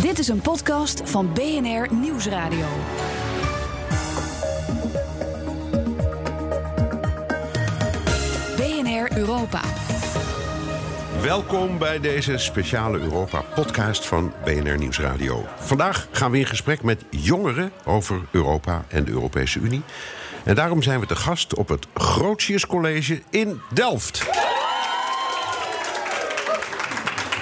Dit is een podcast van BNR Nieuwsradio. BNR Europa. Welkom bij deze speciale Europa-podcast van BNR Nieuwsradio. Vandaag gaan we in gesprek met jongeren over Europa en de Europese Unie. En daarom zijn we te gast op het Grotius College in Delft.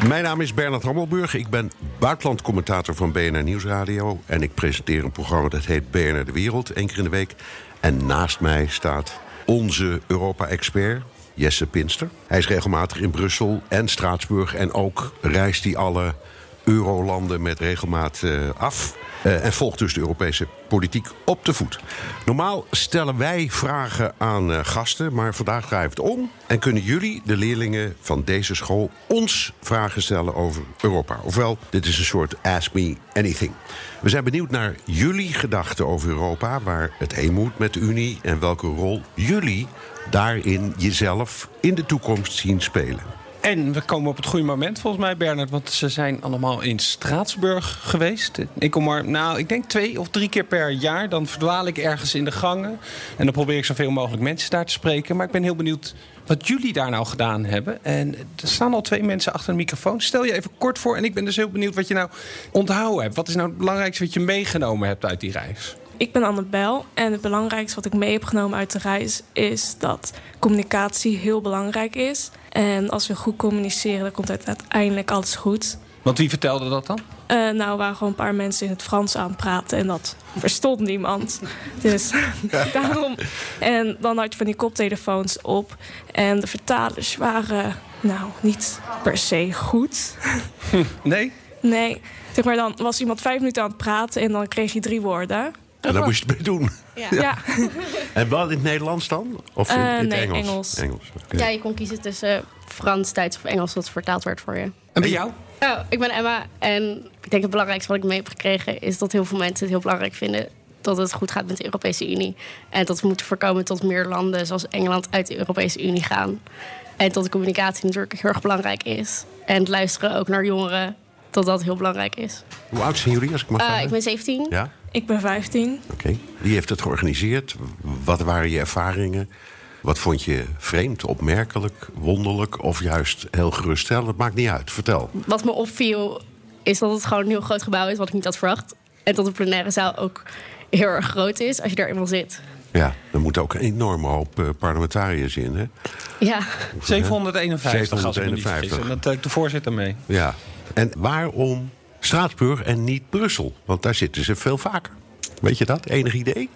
Mijn naam is Bernard Hammelburg. Ik ben buitenlandcommentator van BNR Nieuwsradio. En ik presenteer een programma dat heet BNR De Wereld, één keer in de week. En naast mij staat onze Europa-expert, Jesse Pinster. Hij is regelmatig in Brussel en Straatsburg. En ook reist hij alle eurolanden met regelmaat uh, af. Uh, en volgt dus de Europese politiek op de voet. Normaal stellen wij vragen aan uh, gasten, maar vandaag draaien we het om. En kunnen jullie, de leerlingen van deze school, ons vragen stellen over Europa. Ofwel, dit is een soort Ask Me Anything. We zijn benieuwd naar jullie gedachten over Europa, waar het heen moet met de Unie en welke rol jullie daarin jezelf in de toekomst zien spelen. En we komen op het goede moment volgens mij, Bernard. Want ze zijn allemaal in Straatsburg geweest. Ik kom maar, nou, ik denk twee of drie keer per jaar. Dan verdwaal ik ergens in de gangen. En dan probeer ik zoveel mogelijk mensen daar te spreken. Maar ik ben heel benieuwd wat jullie daar nou gedaan hebben. En er staan al twee mensen achter de microfoon. Stel je even kort voor. En ik ben dus heel benieuwd wat je nou onthouden hebt. Wat is nou het belangrijkste wat je meegenomen hebt uit die reis? Ik ben Annabel en het belangrijkste wat ik mee heb genomen uit de reis is dat communicatie heel belangrijk is. En als we goed communiceren, dan komt uiteindelijk alles goed. Want wie vertelde dat dan? Uh, nou, waren gewoon een paar mensen in het Frans aan het praten en dat verstond niemand. Dus daarom. En dan had je van die koptelefoons op. En de vertalers waren, nou, niet per se goed. Nee? Nee. Zeg maar, dan was iemand vijf minuten aan het praten en dan kreeg je drie woorden. En daar moest je het mee doen. Ja. ja. En wat in het Nederlands dan? Of in, Uh, in het nee, Engels? Engels. Engels. Ja, je kon kiezen tussen Frans, Duits of Engels wat vertaald werd voor je. En bij jou? Oh, ik ben Emma en ik denk het belangrijkste wat ik mee heb gekregen... is dat heel veel mensen het heel belangrijk vinden dat het goed gaat met de Europese Unie. En dat we moeten voorkomen tot meer landen zoals Engeland uit de Europese Unie gaan. En dat de communicatie natuurlijk heel erg belangrijk is. En het luisteren ook naar jongeren, dat dat heel belangrijk is. Hoe oud zijn jullie, als ik mag Uh, vragen? ik ben 17. Ja? Ik ben 15. Oké. Wie heeft het georganiseerd? Wat waren je ervaringen? Wat vond je vreemd, opmerkelijk, wonderlijk of juist heel geruststellend? Het maakt niet uit. Vertel. Wat me opviel is dat het gewoon een heel groot gebouw is, wat ik niet had verwacht. En dat de plenaire zaal ook heel erg groot is als je daar eenmaal zit. Ja, er moet ook een enorme hoop eh, parlementariërs in, hè? Ja, 751, als ik me niet 751. vergis. En dat telt de voorzitter mee. Ja. En waarom Straatsburg en niet Brussel? Want daar zitten ze veel vaker. Weet je dat? Enig idee?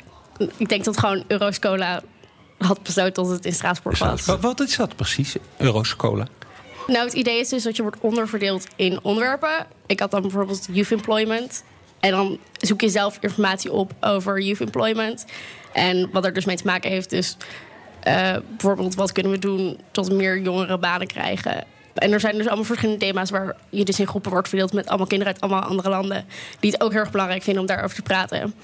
ik denk dat gewoon Euroscola had besloten dat het in Straatsburg was. Wat, wat is dat precies, Euroscola? Nou, het idee is dus dat je wordt onderverdeeld in onderwerpen. Ik had dan bijvoorbeeld youth employment. En dan zoek je zelf informatie op over youth employment. En wat er dus mee te maken heeft, dus eh, bijvoorbeeld wat kunnen we doen tot meer jongeren banen krijgen. En er zijn dus allemaal verschillende thema's waar je dus in groepen wordt verdeeld met allemaal kinderen uit allemaal andere landen. Die het ook heel erg belangrijk vinden om daarover te praten.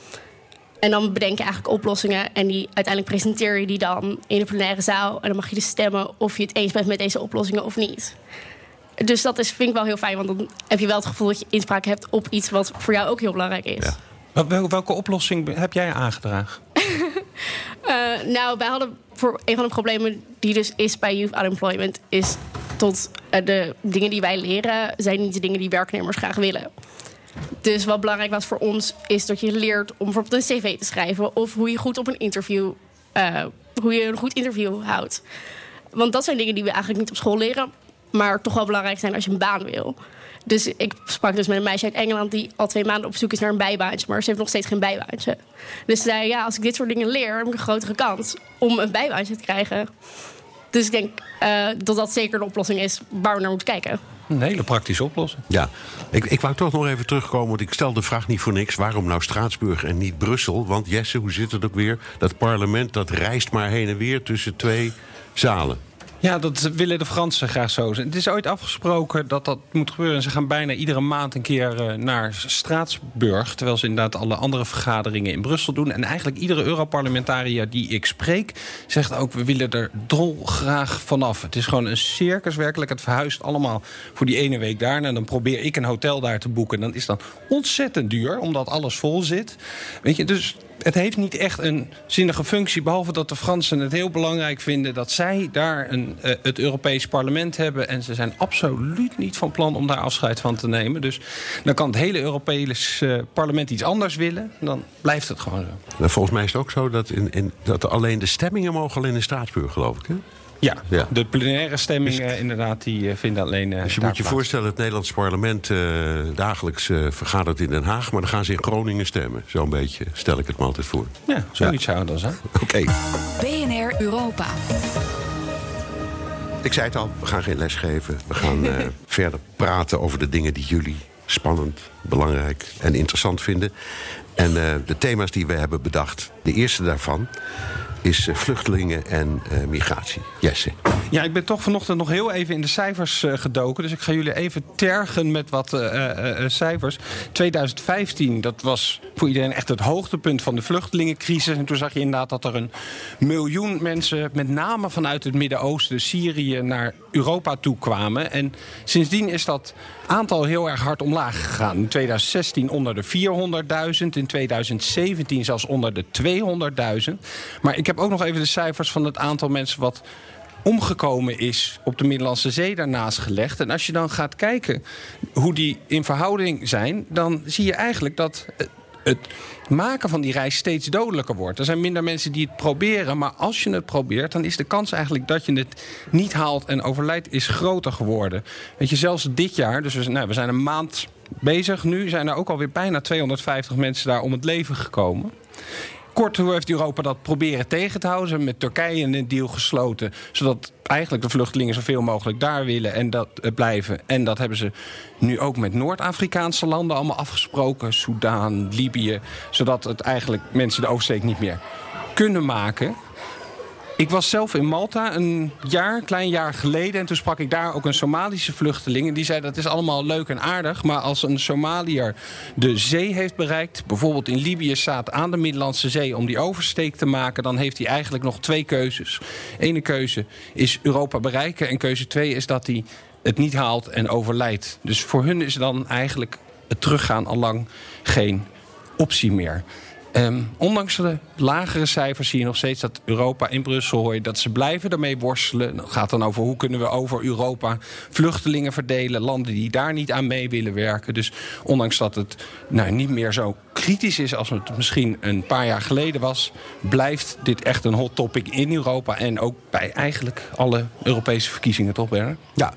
En dan bedenk je eigenlijk oplossingen. En die, uiteindelijk presenteer je die dan in de plenaire zaal. En dan mag je dus stemmen of je het eens bent met deze oplossingen of niet. Dus dat is, vind ik wel heel fijn. Want dan heb je wel het gevoel dat je inspraak hebt op iets wat voor jou ook heel belangrijk is. Ja. Wel- wel- Welke oplossing heb jij aangedragen? Eh, nou, wij hadden voor een van de problemen die dus is bij youth unemployment, is tot eh, de dingen die wij leren zijn niet de dingen die werknemers graag willen. Dus wat belangrijk was voor ons is dat je leert om bijvoorbeeld een cv te schrijven of hoe je goed op een interview, eh, hoe je een goed interview houdt. Want dat zijn dingen die we eigenlijk niet op school leren, maar toch wel belangrijk zijn als je een baan wil. Dus ik sprak dus met een meisje uit Engeland die al twee maanden op zoek is naar een bijbaantje, maar ze heeft nog steeds geen bijbaantje. Dus ze zei, ja, als ik dit soort dingen leer, heb ik een grotere kans om een bijbaantje te krijgen. Dus ik denk eh, dat dat zeker een oplossing is waar we naar moeten kijken. Een hele praktische oplossing. Ja, ik, ik wou toch nog even terugkomen, want ik stel de vraag niet voor niks. Waarom nou Straatsburg en niet Brussel? Want Jesse, hoe zit het ook weer? Dat parlement dat reist maar heen en weer tussen twee zalen. Ja, dat willen de Fransen graag zo. Het is ooit afgesproken dat dat moet gebeuren. Ze gaan bijna iedere maand een keer uh, naar Straatsburg. Terwijl ze inderdaad alle andere vergaderingen in Brussel doen. En eigenlijk iedere Europarlementariër die ik spreek... zegt ook, we willen er dolgraag vanaf. Het is gewoon een circus werkelijk. Het verhuist allemaal voor die ene week daar. En dan probeer ik een hotel daar te boeken. Dan is dat ontzettend duur, omdat alles vol zit. Weet je, dus het heeft niet echt een zinnige functie. Behalve dat de Fransen het heel belangrijk vinden dat zij daar een, uh, het Europees parlement hebben. En ze zijn absoluut niet van plan om daar afscheid van te nemen. Dus dan kan het hele Europees uh, parlement iets anders willen. Dan blijft het gewoon zo. Nou, volgens mij is het ook zo dat, in, in, dat alleen de stemmingen mogen in Straatsburg, geloof ik. Hè? Ja, ja, de plenaire stemmingen dus, inderdaad, die vinden alleen uh, Dus je moet je voorstellen, het Nederlands parlement uh, dagelijks uh, vergadert in Den Haag... maar dan gaan ze in Groningen stemmen. Zo'n beetje stel ik het me altijd voor. Ja, zoiets ja. zou het dan zijn. Oké. Okay. BNR Europa. Ik zei het al, we gaan geen les geven. We gaan verder praten over de dingen die jullie spannend, belangrijk en interessant vinden. En de thema's die we hebben bedacht, de eerste daarvan is vluchtelingen en uh, migratie. Jesse. Ja, ik ben toch vanochtend nog heel even in de cijfers uh, gedoken. Dus ik ga jullie even tergen met wat cijfers. 2015, dat was voor iedereen echt het hoogtepunt van de vluchtelingencrisis. En toen zag je inderdaad dat er een miljoen mensen... met name vanuit het Midden-Oosten, Syrië, naar Europa toe kwamen. En sindsdien is dat aantal heel erg hard omlaag gegaan. In 2016 onder de 400.000. In 2017 zelfs onder de 200.000. Maar ik heb ook nog even de cijfers van het aantal mensen wat omgekomen is op de Middellandse Zee daarnaast gelegd. En als je dan gaat kijken hoe die in verhouding zijn... dan zie je eigenlijk dat het maken van die reis steeds dodelijker wordt. Er zijn minder mensen die het proberen, maar als je het probeert... dan is de kans eigenlijk dat je het niet haalt en overlijdt is groter geworden. Weet je, zelfs dit jaar, dus we, nou, we zijn een maand bezig nu... zijn er ook alweer bijna 250 mensen daar om het leven gekomen kort heeft Europa dat proberen tegen te houden. Ze hebben met Turkije een deal gesloten. Zodat eigenlijk de vluchtelingen zoveel mogelijk daar willen en dat uh, blijven. En dat hebben ze nu ook met Noord-Afrikaanse landen allemaal afgesproken. Soudaan, Libië. Zodat het eigenlijk mensen de oversteek niet meer kunnen maken. Ik was zelf in Malta een jaar, klein jaar geleden. En toen sprak ik daar ook een Somalische vluchteling. En die zei dat is allemaal leuk en aardig. Maar als een Somaliër de zee heeft bereikt... bijvoorbeeld in Libië staat aan de Middellandse Zee... om die oversteek te maken, dan heeft hij eigenlijk nog twee keuzes. Ene keuze is Europa bereiken. En keuze twee is dat hij het niet haalt en overlijdt. Dus voor hun is dan eigenlijk het teruggaan al lang geen optie meer. Um, ondanks de lagere cijfers zie je nog steeds dat Europa in Brussel hoor je dat ze blijven ermee worstelen. Het gaat dan over hoe kunnen we over Europa vluchtelingen verdelen, landen die daar niet aan mee willen werken. Dus ondanks dat het nou, niet meer zo kritisch is als het misschien een paar jaar geleden was, blijft dit echt een hot topic in Europa en ook bij eigenlijk alle Europese verkiezingen, toch Bernard? Ja.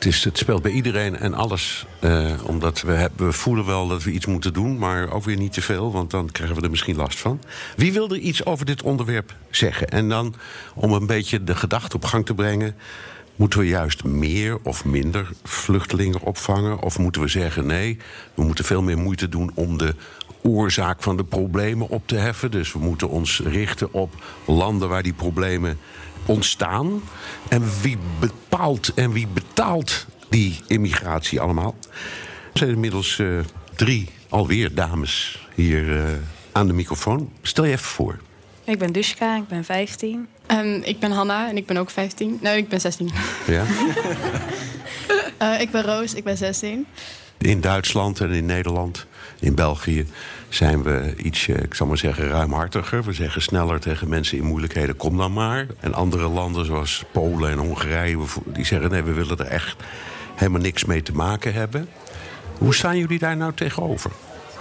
Het, is, het speelt bij iedereen en alles. Uh, omdat we, hebben, we voelen wel dat we iets moeten doen, maar ook weer niet te veel, want dan krijgen we er misschien last van. Wie wil er iets over dit onderwerp zeggen? En dan om een beetje de gedachte op gang te brengen. Moeten we juist meer of minder vluchtelingen opvangen? Of moeten we zeggen nee, we moeten veel meer moeite doen om de oorzaak van de problemen op te heffen? Dus we moeten ons richten op landen waar die problemen ontstaan. En wie bepaalt en wie betaalt die immigratie allemaal? Er zijn inmiddels uh, drie alweer dames hier uh, aan de microfoon. Stel je even voor. Ik ben Dushka, ik ben 15. Um, ik ben Hanna en ik ben ook 15. Nee, ik ben 16. Ja? uh, ik ben Roos, ik ben 16. In Duitsland en in Nederland, in België zijn we iets, ik zal maar zeggen, ruimhartiger. We zeggen sneller tegen mensen in moeilijkheden, kom dan maar. En andere landen zoals Polen en Hongarije, die zeggen nee, we willen er echt helemaal niks mee te maken hebben. Hoe staan jullie daar nou tegenover?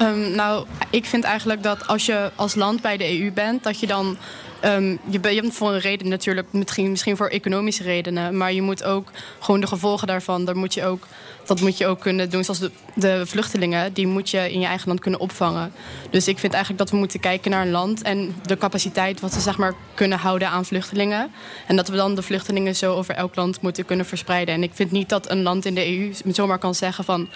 Um, nou, ik vind eigenlijk dat als je als land bij de EU bent, dat je dan Um, je bent voor een reden natuurlijk, misschien, misschien voor economische redenen. Maar je moet ook gewoon de gevolgen daarvan, daar moet je ook, dat moet je ook kunnen doen. Zoals de, de, vluchtelingen, die moet je in je eigen land kunnen opvangen. Dus ik vind eigenlijk dat we moeten kijken naar een land en de capaciteit wat ze zeg maar kunnen houden aan vluchtelingen. En dat we dan de vluchtelingen zo over elk land moeten kunnen verspreiden. En ik vind niet dat een land in de EU zomaar kan zeggen van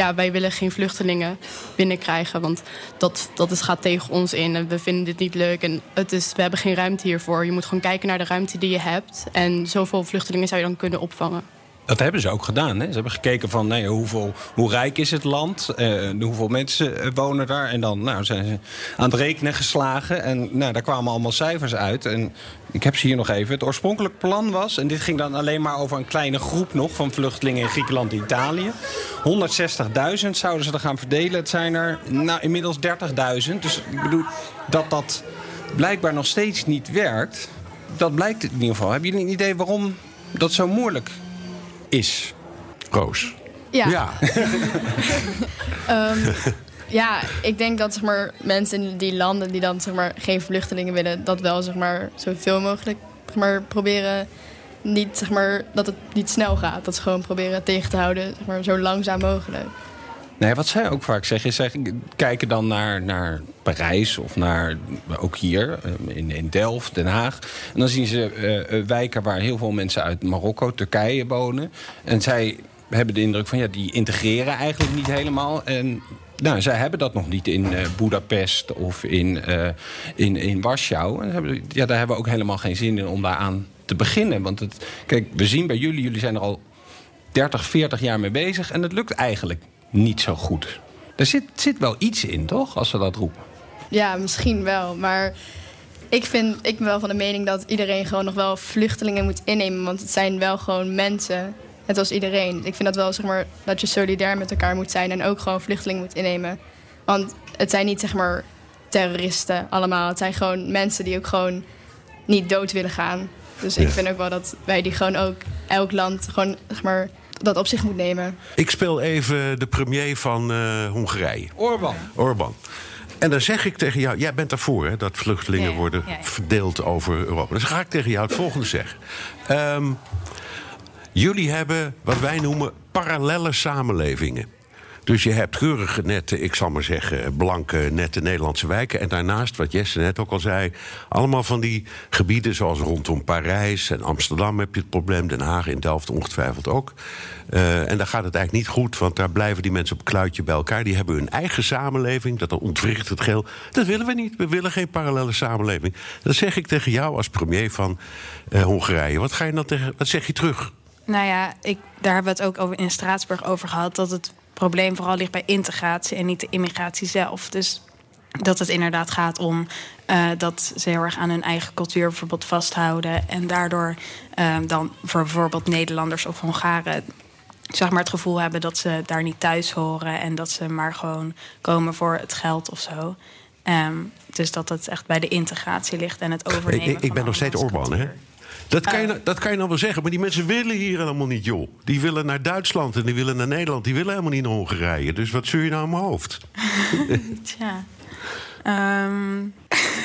ja, wij willen geen vluchtelingen binnenkrijgen. Want dat, dat is, gaat tegen ons in en we vinden dit niet leuk. En het is, we hebben geen ruimte hiervoor. Je moet gewoon kijken naar de ruimte die je hebt. En zoveel vluchtelingen zou je dan kunnen opvangen. Dat hebben ze ook gedaan. Hè? Ze hebben gekeken van hoeveel, hoe rijk is het land, uh, hoeveel mensen eh, wonen daar. En dan nou, zijn ze aan het rekenen geslagen. En nou, daar kwamen allemaal cijfers uit. En ik heb ze hier nog even. Het oorspronkelijk plan was, en dit ging dan alleen maar over een kleine groep nog van vluchtelingen in Griekenland en Italië. 160.000 zouden ze er gaan verdelen. Het zijn er nou, inmiddels 30.000. Dus ik bedoel dat dat blijkbaar nog steeds niet werkt. Dat blijkt in ieder geval. Heb je een idee waarom dat zo moeilijk is? Roos. Ja. Ja. um, ja, ik denk dat zeg maar, mensen in die landen die dan zeg maar, geen vluchtelingen willen, dat wel zeg maar, zoveel mogelijk zeg maar, proberen. Niet, zeg maar, dat het niet snel gaat. Dat ze gewoon proberen tegen te houden, zeg maar, zo langzaam mogelijk. Nee, wat zij ook vaak zeggen, is kijken dan naar, naar Parijs of naar ook hier eh, in, in Delft, Den Haag. En dan zien ze uh, wijken waar heel veel mensen uit Marokko, Turkije wonen. En zij hebben de indruk van ja, die integreren eigenlijk niet helemaal. En nou, zij hebben dat nog niet in uh, Budapest of in, in, in Warschau. En hebben, ja, daar hebben we ook helemaal geen zin in om daaraan te beginnen. Want het, kijk, we zien bij jullie, jullie zijn er al 30, 40 jaar mee bezig. En het lukt eigenlijk niet zo goed. Er zit, zit wel iets in, toch? Als ze dat roepen. Ja, misschien wel. Maar ik, vind, ik ben wel van de mening dat iedereen gewoon nog wel vluchtelingen moet innemen. Want het zijn wel gewoon mensen. Net als iedereen. Ik vind dat wel, zeg maar, dat je solidair met elkaar moet zijn. En ook gewoon vluchtelingen moet innemen. Want het zijn niet, zeg maar, terroristen allemaal. Het zijn gewoon mensen die ook gewoon niet dood willen gaan. Dus ik vind ook wel dat wij die gewoon ook, elk land, gewoon, zeg maar, dat op zich moet nemen. Ik speel even de premier van uh, Hongarije. Orbán. Orbán. En dan zeg ik tegen jou, jij bent daarvoor hè, dat vluchtelingen worden verdeeld over Europa. Dus ga ik tegen jou het volgende zeggen. Um, jullie hebben wat wij noemen parallelle samenlevingen. Dus je hebt keurige nette, ik zal maar zeggen, blanke nette Nederlandse wijken. En daarnaast, wat Jesse net ook al zei, allemaal van die gebieden zoals rondom Parijs en Amsterdam heb je het probleem. Den Haag in Delft ongetwijfeld ook. Uh, en daar gaat het eigenlijk niet goed, want daar blijven die mensen op kluitje bij elkaar. Die hebben hun eigen samenleving, dat ontwricht het geel. Dat willen we niet. We willen geen parallele samenleving. Dat zeg ik tegen jou als premier van uh, Hongarije. Wat, ga je dan tegen, wat zeg je terug? Nou ja, ik, daar hebben we het ook over in Straatsburg over gehad. Dat het probleem vooral ligt bij integratie en niet de immigratie zelf. Dus dat het inderdaad gaat om uh, dat ze heel erg aan hun eigen cultuur bijvoorbeeld vasthouden. En daardoor uh, dan voor bijvoorbeeld Nederlanders of Hongaren zeg maar het gevoel hebben dat ze daar niet thuis horen. En dat ze maar gewoon komen voor het geld of zo. Um, dus dat het echt bij de integratie ligt en het overnemen. Ik, ik ben nog steeds Orbán, hè? Dat kan, je, uh, dat kan je nou wel zeggen, maar die mensen willen hier helemaal niet, joh. Die willen naar Duitsland en die willen naar Nederland. Die willen helemaal niet naar Hongarije. Dus wat zul je nou in mijn hoofd? Tja. Um...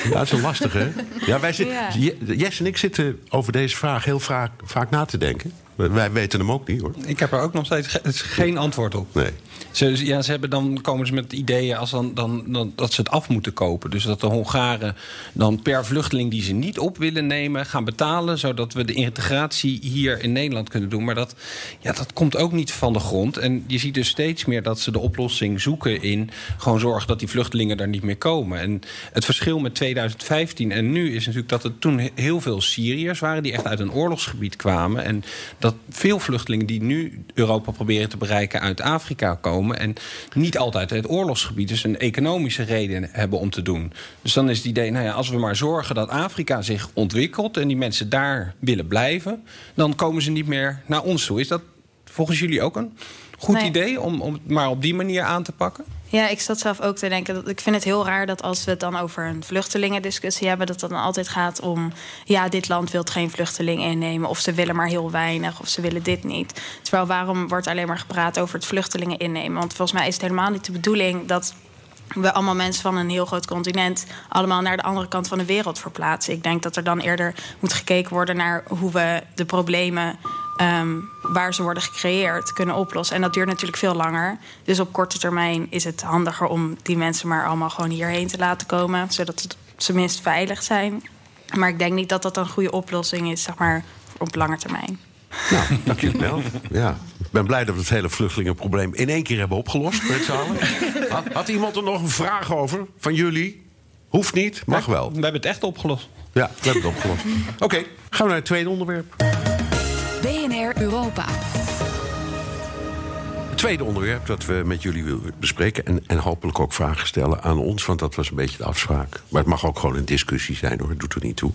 Ja, dat is wel lastig, hè? Ja, wij zitten, ja. Jess en ik zitten over deze vraag heel vaak, vaak na te denken. Wij weten hem ook niet, hoor. Ik heb er ook nog steeds geen antwoord op. Nee. Ze, ja, ze hebben dan komen ze met ideeën als dan, dan, dan, dat ze het af moeten kopen. Dus dat de Hongaren dan per vluchteling die ze niet op willen nemen... gaan betalen, zodat we de integratie hier in Nederland kunnen doen. Maar dat, ja, dat komt ook niet van de grond. En je ziet dus steeds meer dat ze de oplossing zoeken in... gewoon zorgen dat die vluchtelingen daar niet meer komen. En het verschil met 2015 en nu is natuurlijk dat er toen heel veel Syriërs waren... die echt uit een oorlogsgebied kwamen. En dat veel vluchtelingen die nu Europa proberen te bereiken uit Afrika komen... en niet altijd het oorlogsgebied, dus een economische reden hebben om te doen. Dus dan is het idee, nou ja, als we maar zorgen dat Afrika zich ontwikkelt... en die mensen daar willen blijven, dan komen ze niet meer naar ons toe. Is dat volgens jullie ook een goed nee. idee om, om het maar op die manier aan te pakken? Ja, ik zat zelf ook te denken. Ik vind het heel raar dat als we het dan over een vluchtelingendiscussie hebben, dat het dan altijd gaat om. Ja, dit land wil geen vluchteling innemen. Of ze willen maar heel weinig. Of ze willen dit niet. Terwijl waarom wordt alleen maar gepraat over het vluchtelingen innemen? Want volgens mij is het helemaal niet de bedoeling dat we allemaal mensen van een heel groot continent allemaal naar de andere kant van de wereld verplaatsen. Ik denk dat er dan eerder moet gekeken worden naar hoe we de problemen um, waar ze worden gecreëerd kunnen oplossen. En dat duurt natuurlijk veel langer. Dus op korte termijn is het handiger om die mensen maar allemaal gewoon hierheen te laten komen, zodat ze tenminste veilig zijn. Maar ik denk niet dat dat een goede oplossing is, zeg maar, op lange termijn. Nou, dankjewel. Ja. Ik ben blij dat we het hele vluchtelingenprobleem in één keer hebben opgelost met z'n allen. Had, had, iemand er nog een vraag over van jullie? Hoeft niet, mag wel. We hebben het echt opgelost. Ja, we hebben het opgelost. Oké, gaan we naar het tweede onderwerp. BNR Europa. Het tweede onderwerp dat we met jullie willen bespreken... En, en hopelijk ook vragen stellen aan ons, want dat was een beetje de afspraak. Maar het mag ook gewoon een discussie zijn, hoor, het doet er niet toe.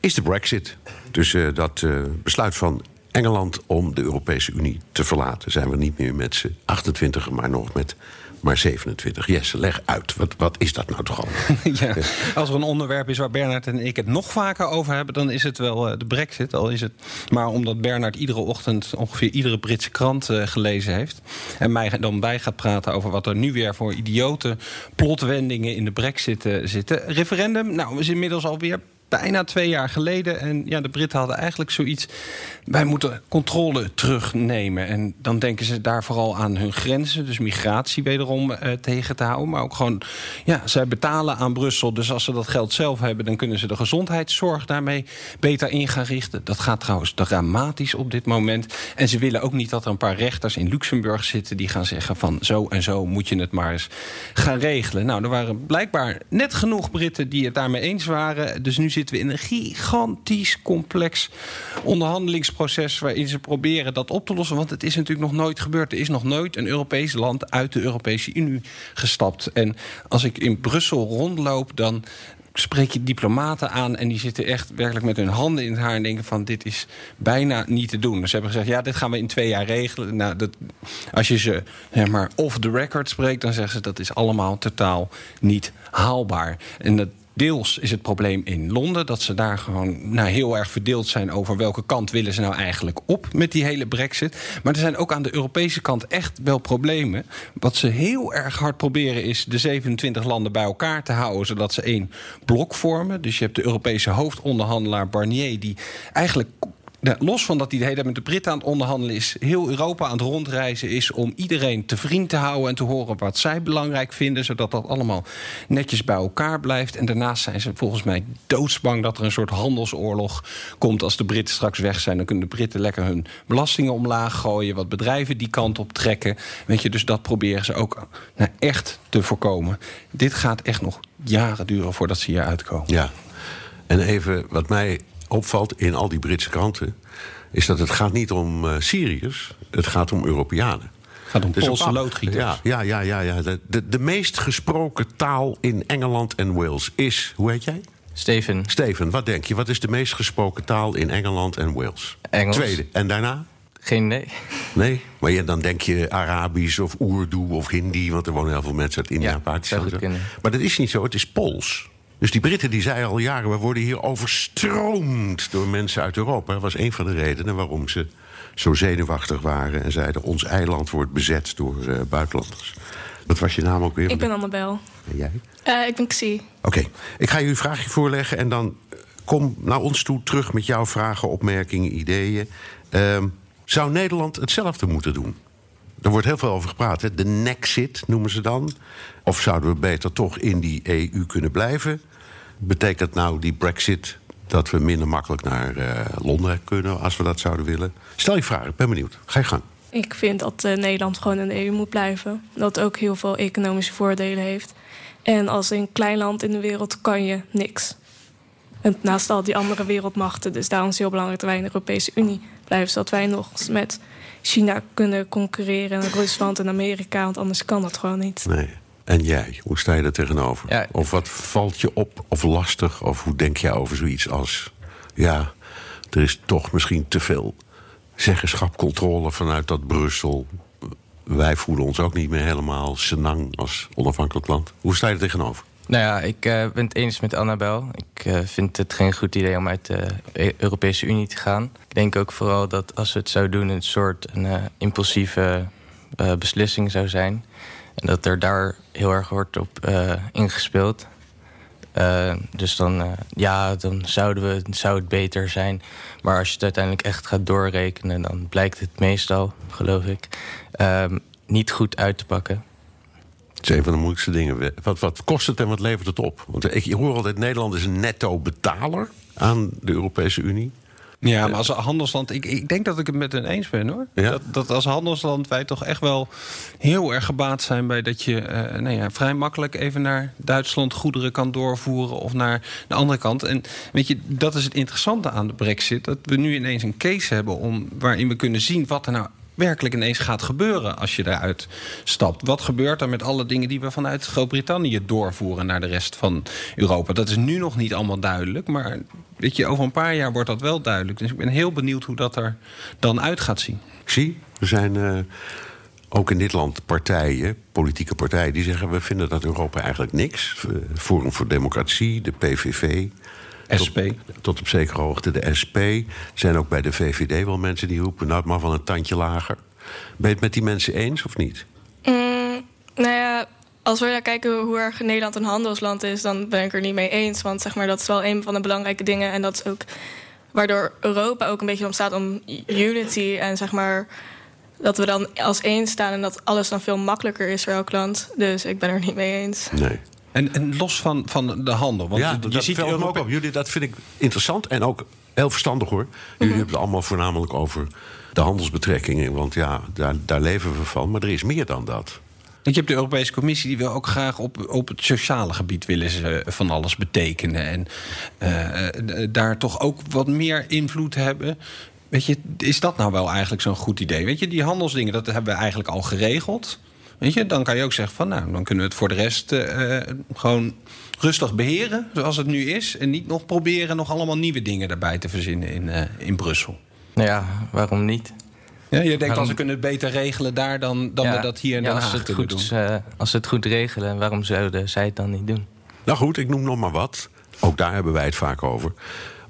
Is de brexit. Dus uh, dat uh, besluit van Engeland om de Europese Unie te verlaten. Zijn we niet meer met z'n 28, maar nog met maar 27. Jesse, leg uit. Wat, wat is dat nou toch allemaal? ja, als er een onderwerp is waar Bernard en ik het nog vaker over hebben... dan is het wel uh, de brexit. Al is het maar omdat Bernard iedere ochtend ongeveer iedere Britse krant uh, gelezen heeft... en mij dan bij gaat praten over wat er nu weer voor idiote plotwendingen... in de brexit uh, zitten. Referendum, nou, zijn inmiddels alweer bijna twee jaar geleden. En ja, de Britten hadden eigenlijk zoiets... wij moeten controle terugnemen. En dan denken ze daar vooral aan hun grenzen. Dus migratie wederom uh, tegen te houden. Maar ook gewoon, ja, zij betalen aan Brussel. Dus als ze dat geld zelf hebben... dan kunnen ze de gezondheidszorg daarmee beter in gaan richten. Dat gaat trouwens dramatisch op dit moment. En ze willen ook niet dat er een paar rechters in Luxemburg zitten... die gaan zeggen van zo en zo moet je het maar eens gaan regelen. Nou, er waren blijkbaar net genoeg Britten die het daarmee eens waren. Dus nu zit zitten we in een gigantisch complex onderhandelingsproces waarin ze proberen dat op te lossen. Want het is natuurlijk nog nooit gebeurd. Er is nog nooit een Europees land uit de Europese Unie gestapt. En als ik in Brussel rondloop, dan spreek je diplomaten aan en die zitten echt werkelijk met hun handen in het haar en denken van dit is bijna niet te doen. Dus ze hebben gezegd ja, dit gaan we in twee jaar regelen. Nou, dat, als je ze zeg maar off the record spreekt, dan zeggen ze dat is allemaal totaal niet haalbaar. En dat Deels is het probleem in Londen dat ze daar gewoon nou, heel erg verdeeld zijn over welke kant willen ze nou eigenlijk op met die hele brexit. Maar er zijn ook aan de Europese kant echt wel problemen. Wat ze heel erg hard proberen is de 27 landen bij elkaar te houden, zodat ze één blok vormen. Dus je hebt de Europese hoofdonderhandelaar Barnier, die eigenlijk los van dat hij de hele tijd met de Britten aan het onderhandelen is, heel Europa aan het rondreizen is om iedereen te vriend te houden en te horen wat zij belangrijk vinden, zodat dat allemaal netjes bij elkaar blijft. En daarnaast zijn ze volgens mij doodsbang dat er een soort handelsoorlog komt als de Britten straks weg zijn. Dan kunnen de Britten lekker hun belastingen omlaag gooien, wat bedrijven die kant op trekken. Weet je, dus dat proberen ze ook nou, echt te voorkomen. Dit gaat echt nog jaren duren voordat ze hier uitkomen. Ja. En even wat mij opvalt in al die Britse kranten... is dat het gaat niet om uh, Syriërs, het gaat om Europeanen. Het gaat om dus Poolse loodgieters. Ja, ja, ja. ja, ja. De, de, de, meest gesproken taal in Engeland en Wales is... Hoe heet jij? Steven. Steven, wat denk je? Wat is de meest gesproken taal in Engeland en Wales? Engels. Tweede. En daarna? Geen idee. Nee? Maar ja, dan denk je Arabisch of Urdu of Hindi... want er wonen heel veel mensen uit India ja, en Pakistan. Maar dat is niet zo, het is Pools. Dus die Britten die zeiden al jaren... we worden hier overstroomd door mensen uit Europa. Dat was een van de redenen waarom ze zo zenuwachtig waren... en zeiden ons eiland wordt bezet door uh, buitenlanders. Wat was je naam ook weer? Ik ben Annabel. En jij? Uh, ik ben Xie. Oké, okay. ik ga je een vraagje voorleggen... en dan kom naar ons toe terug met jouw vragen, opmerkingen, ideeën. Uh, zou Nederland hetzelfde moeten doen? Er wordt heel veel over gepraat. Hè? De nexit noemen ze dan. Of zouden we beter toch in die EU kunnen blijven? Betekent nou die brexit dat we minder makkelijk naar uh, Londen kunnen... als we dat zouden willen? Stel je vraag, ik ben benieuwd. Ga je gang. Ik vind dat uh, Nederland gewoon in de EU moet blijven. Dat ook heel veel economische voordelen heeft. En als een klein land in de wereld kan je niks. En naast al die andere wereldmachten. Dus daarom is het heel belangrijk dat wij in de Europese Unie blijven. Zodat wij nog met China kunnen concurreren. En Rusland en Amerika. Want anders kan dat gewoon niet. Nee. En jij, hoe sta je er tegenover? Ja. Of wat valt je op of lastig? Of hoe denk jij over zoiets als... ja, er is toch misschien te veel zeggenschap, controle vanuit dat Brussel. Wij voelen ons ook niet meer helemaal senang als onafhankelijk land. Hoe sta je er tegenover? Nou ja, ik uh, ben het eens met Annabel. Ik uh, vind het geen goed idee om uit de Europese Unie te gaan. Ik denk ook vooral dat als we het zouden doen... een soort een, uh, impulsieve beslissing zou zijn... En dat er daar heel erg wordt op uh, ingespeeld. Uh, dus dan, uh, ja, dan zouden we, zou het beter zijn. Maar als je het uiteindelijk echt gaat doorrekenen... dan blijkt het meestal, geloof ik, niet goed uit te pakken. Het is een van de moeilijkste dingen. Wat, wat kost het en wat levert het op? Want ik hoor altijd, Nederland is een netto betaler aan de Europese Unie. Ja, maar als handelsland, ik, ik denk dat ik het met hen eens ben hoor. Ja? Dat, dat als handelsland wij toch echt wel heel erg gebaat zijn bij dat je eh, nou ja, vrij makkelijk even naar Duitsland goederen kan doorvoeren of naar de andere kant. En weet je, dat is het interessante aan de Brexit. Dat we nu ineens een case hebben om, waarin we kunnen zien wat er nou werkelijk ineens gaat gebeuren als je eruit stapt. Wat gebeurt er met alle dingen die we vanuit Groot-Brittannië doorvoeren naar de rest van Europa? Dat is nu nog niet allemaal duidelijk, maar weet je, over een paar jaar wordt dat wel duidelijk. Dus ik ben heel benieuwd hoe dat er dan uit gaat zien. Ik zie, er zijn eh, ook in dit land partijen, politieke partijen, die zeggen: we vinden dat Europa eigenlijk niks. Eh, Forum voor Democratie, de PVV. SP. Tot, tot op zekere hoogte de SP. Er zijn ook bij de VVD wel mensen die roepen: nou, het mag wel een tandje lager. Ben je het met die mensen eens of niet? Mm, nou ja, als we naar kijken hoe erg Nederland een handelsland is, dan ben ik er niet mee eens. Want zeg maar, dat is wel een van de belangrijke dingen. En dat is ook waardoor Europa ook een beetje ontstaat om unity. En zeg maar dat we dan als één staan en dat alles dan veel makkelijker is voor elk land. Dus ik ben er niet mee eens. Nee. En, en los van, van de handel. Want ja, je dat ziet ook op. Jullie, dat vind ik interessant en ook heel verstandig hoor. Jullie hebben het allemaal voornamelijk over de handelsbetrekkingen. Want ja, daar, daar leven we van. Maar er is meer dan dat. Want je hebt de Europese Commissie die wil ook graag op, op het sociale gebied willen ze van alles betekenen. En eh, eh, daar toch ook wat meer invloed hebben. Weet je, is dat nou wel eigenlijk zo'n goed idee? Weet je, die handelsdingen, dat hebben we eigenlijk al geregeld. Weet je, dan kan je ook zeggen van nou, dan kunnen we het voor de rest eh, gewoon rustig beheren zoals het nu is. En niet nog proberen nog allemaal nieuwe dingen daarbij te verzinnen in, eh, in Brussel. Nou ja, waarom niet? Ja, je denkt Waarom- als we kunnen het beter regelen daar dan, dan Ja, we dat hier in ja, Den als het kunnen goed, doen. eh, als ze het goed regelen, waarom zouden zij het dan niet doen? Nou goed, ik noem nog maar wat. Ook daar hebben wij het vaak over.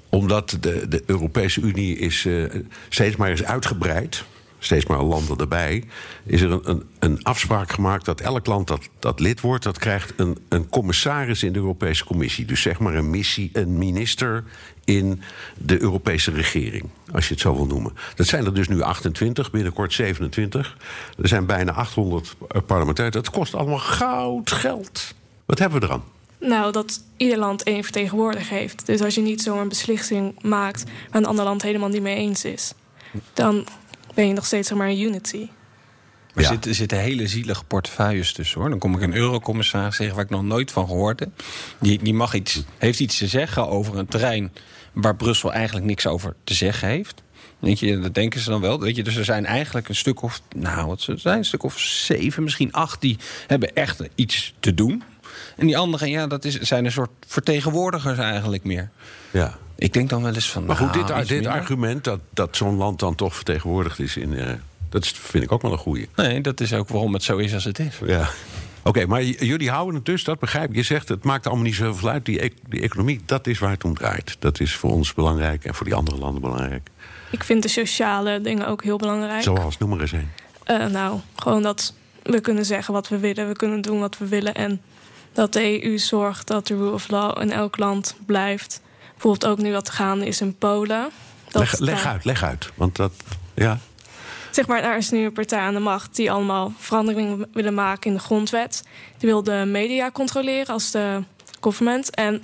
Omdat de, de Europese Unie is eh, steeds maar is uitgebreid. Steeds maar landen erbij. Is er een, een, een afspraak gemaakt dat elk land dat, dat lid wordt... dat krijgt een, een commissaris in de Europese Commissie. Dus zeg maar een missie, een minister in de Europese regering. Als je het zo wil noemen. Dat zijn er dus nu 28, binnenkort 27. Er zijn bijna 800 parlementariërs. Dat kost allemaal goud geld. Wat hebben we eraan? Nou, dat ieder land één vertegenwoordiger heeft. Dus als je niet zo'n beslissing maakt waar een ander land helemaal niet mee eens is, dan ben je nog steeds zeg maar een unity. Er Ja. zitten, er zitten hele zielige portefeuilles tussen hoor. Dan kom ik een eurocommissaris tegen waar ik nog nooit van gehoord heb. Die, die mag iets, heeft iets te zeggen over een terrein waar Brussel eigenlijk niks over te zeggen heeft. Weet je, dat denken ze dan wel. Weet je, dus er zijn eigenlijk een stuk of, nou, wat ze zijn, een stuk of zeven, misschien acht, die hebben echt iets te doen. En die anderen, ja, dat is, zijn een soort vertegenwoordigers eigenlijk meer. Ja. Ik denk dan wel eens van. Maar goed, nou, dit, dit minder. argument dat, dat zo'n land dan toch vertegenwoordigd is in. eh, dat vind ik ook wel een goeie. Nee, dat is ook waarom het zo is als het is. Ja. Oké, maar jullie houden het dus, dat begrijp ik. Je zegt het maakt allemaal niet zoveel uit. Die, e- die economie, dat is waar het om draait. Dat is voor ons belangrijk en voor die andere landen belangrijk. Ik vind de sociale dingen ook heel belangrijk. Zoals, noem maar eens een. Eh, nou, gewoon dat we kunnen zeggen wat we willen, we kunnen doen wat we willen. En dat de EU zorgt dat de rule of law in elk land blijft. Bijvoorbeeld ook nu wat gaande is in Polen. Dat Leg, leg daar- uit, leg uit. Want dat, ja. Zeg maar, daar is nu een partij aan de macht die allemaal veranderingen willen maken in de grondwet. Die wil de media controleren als de government. En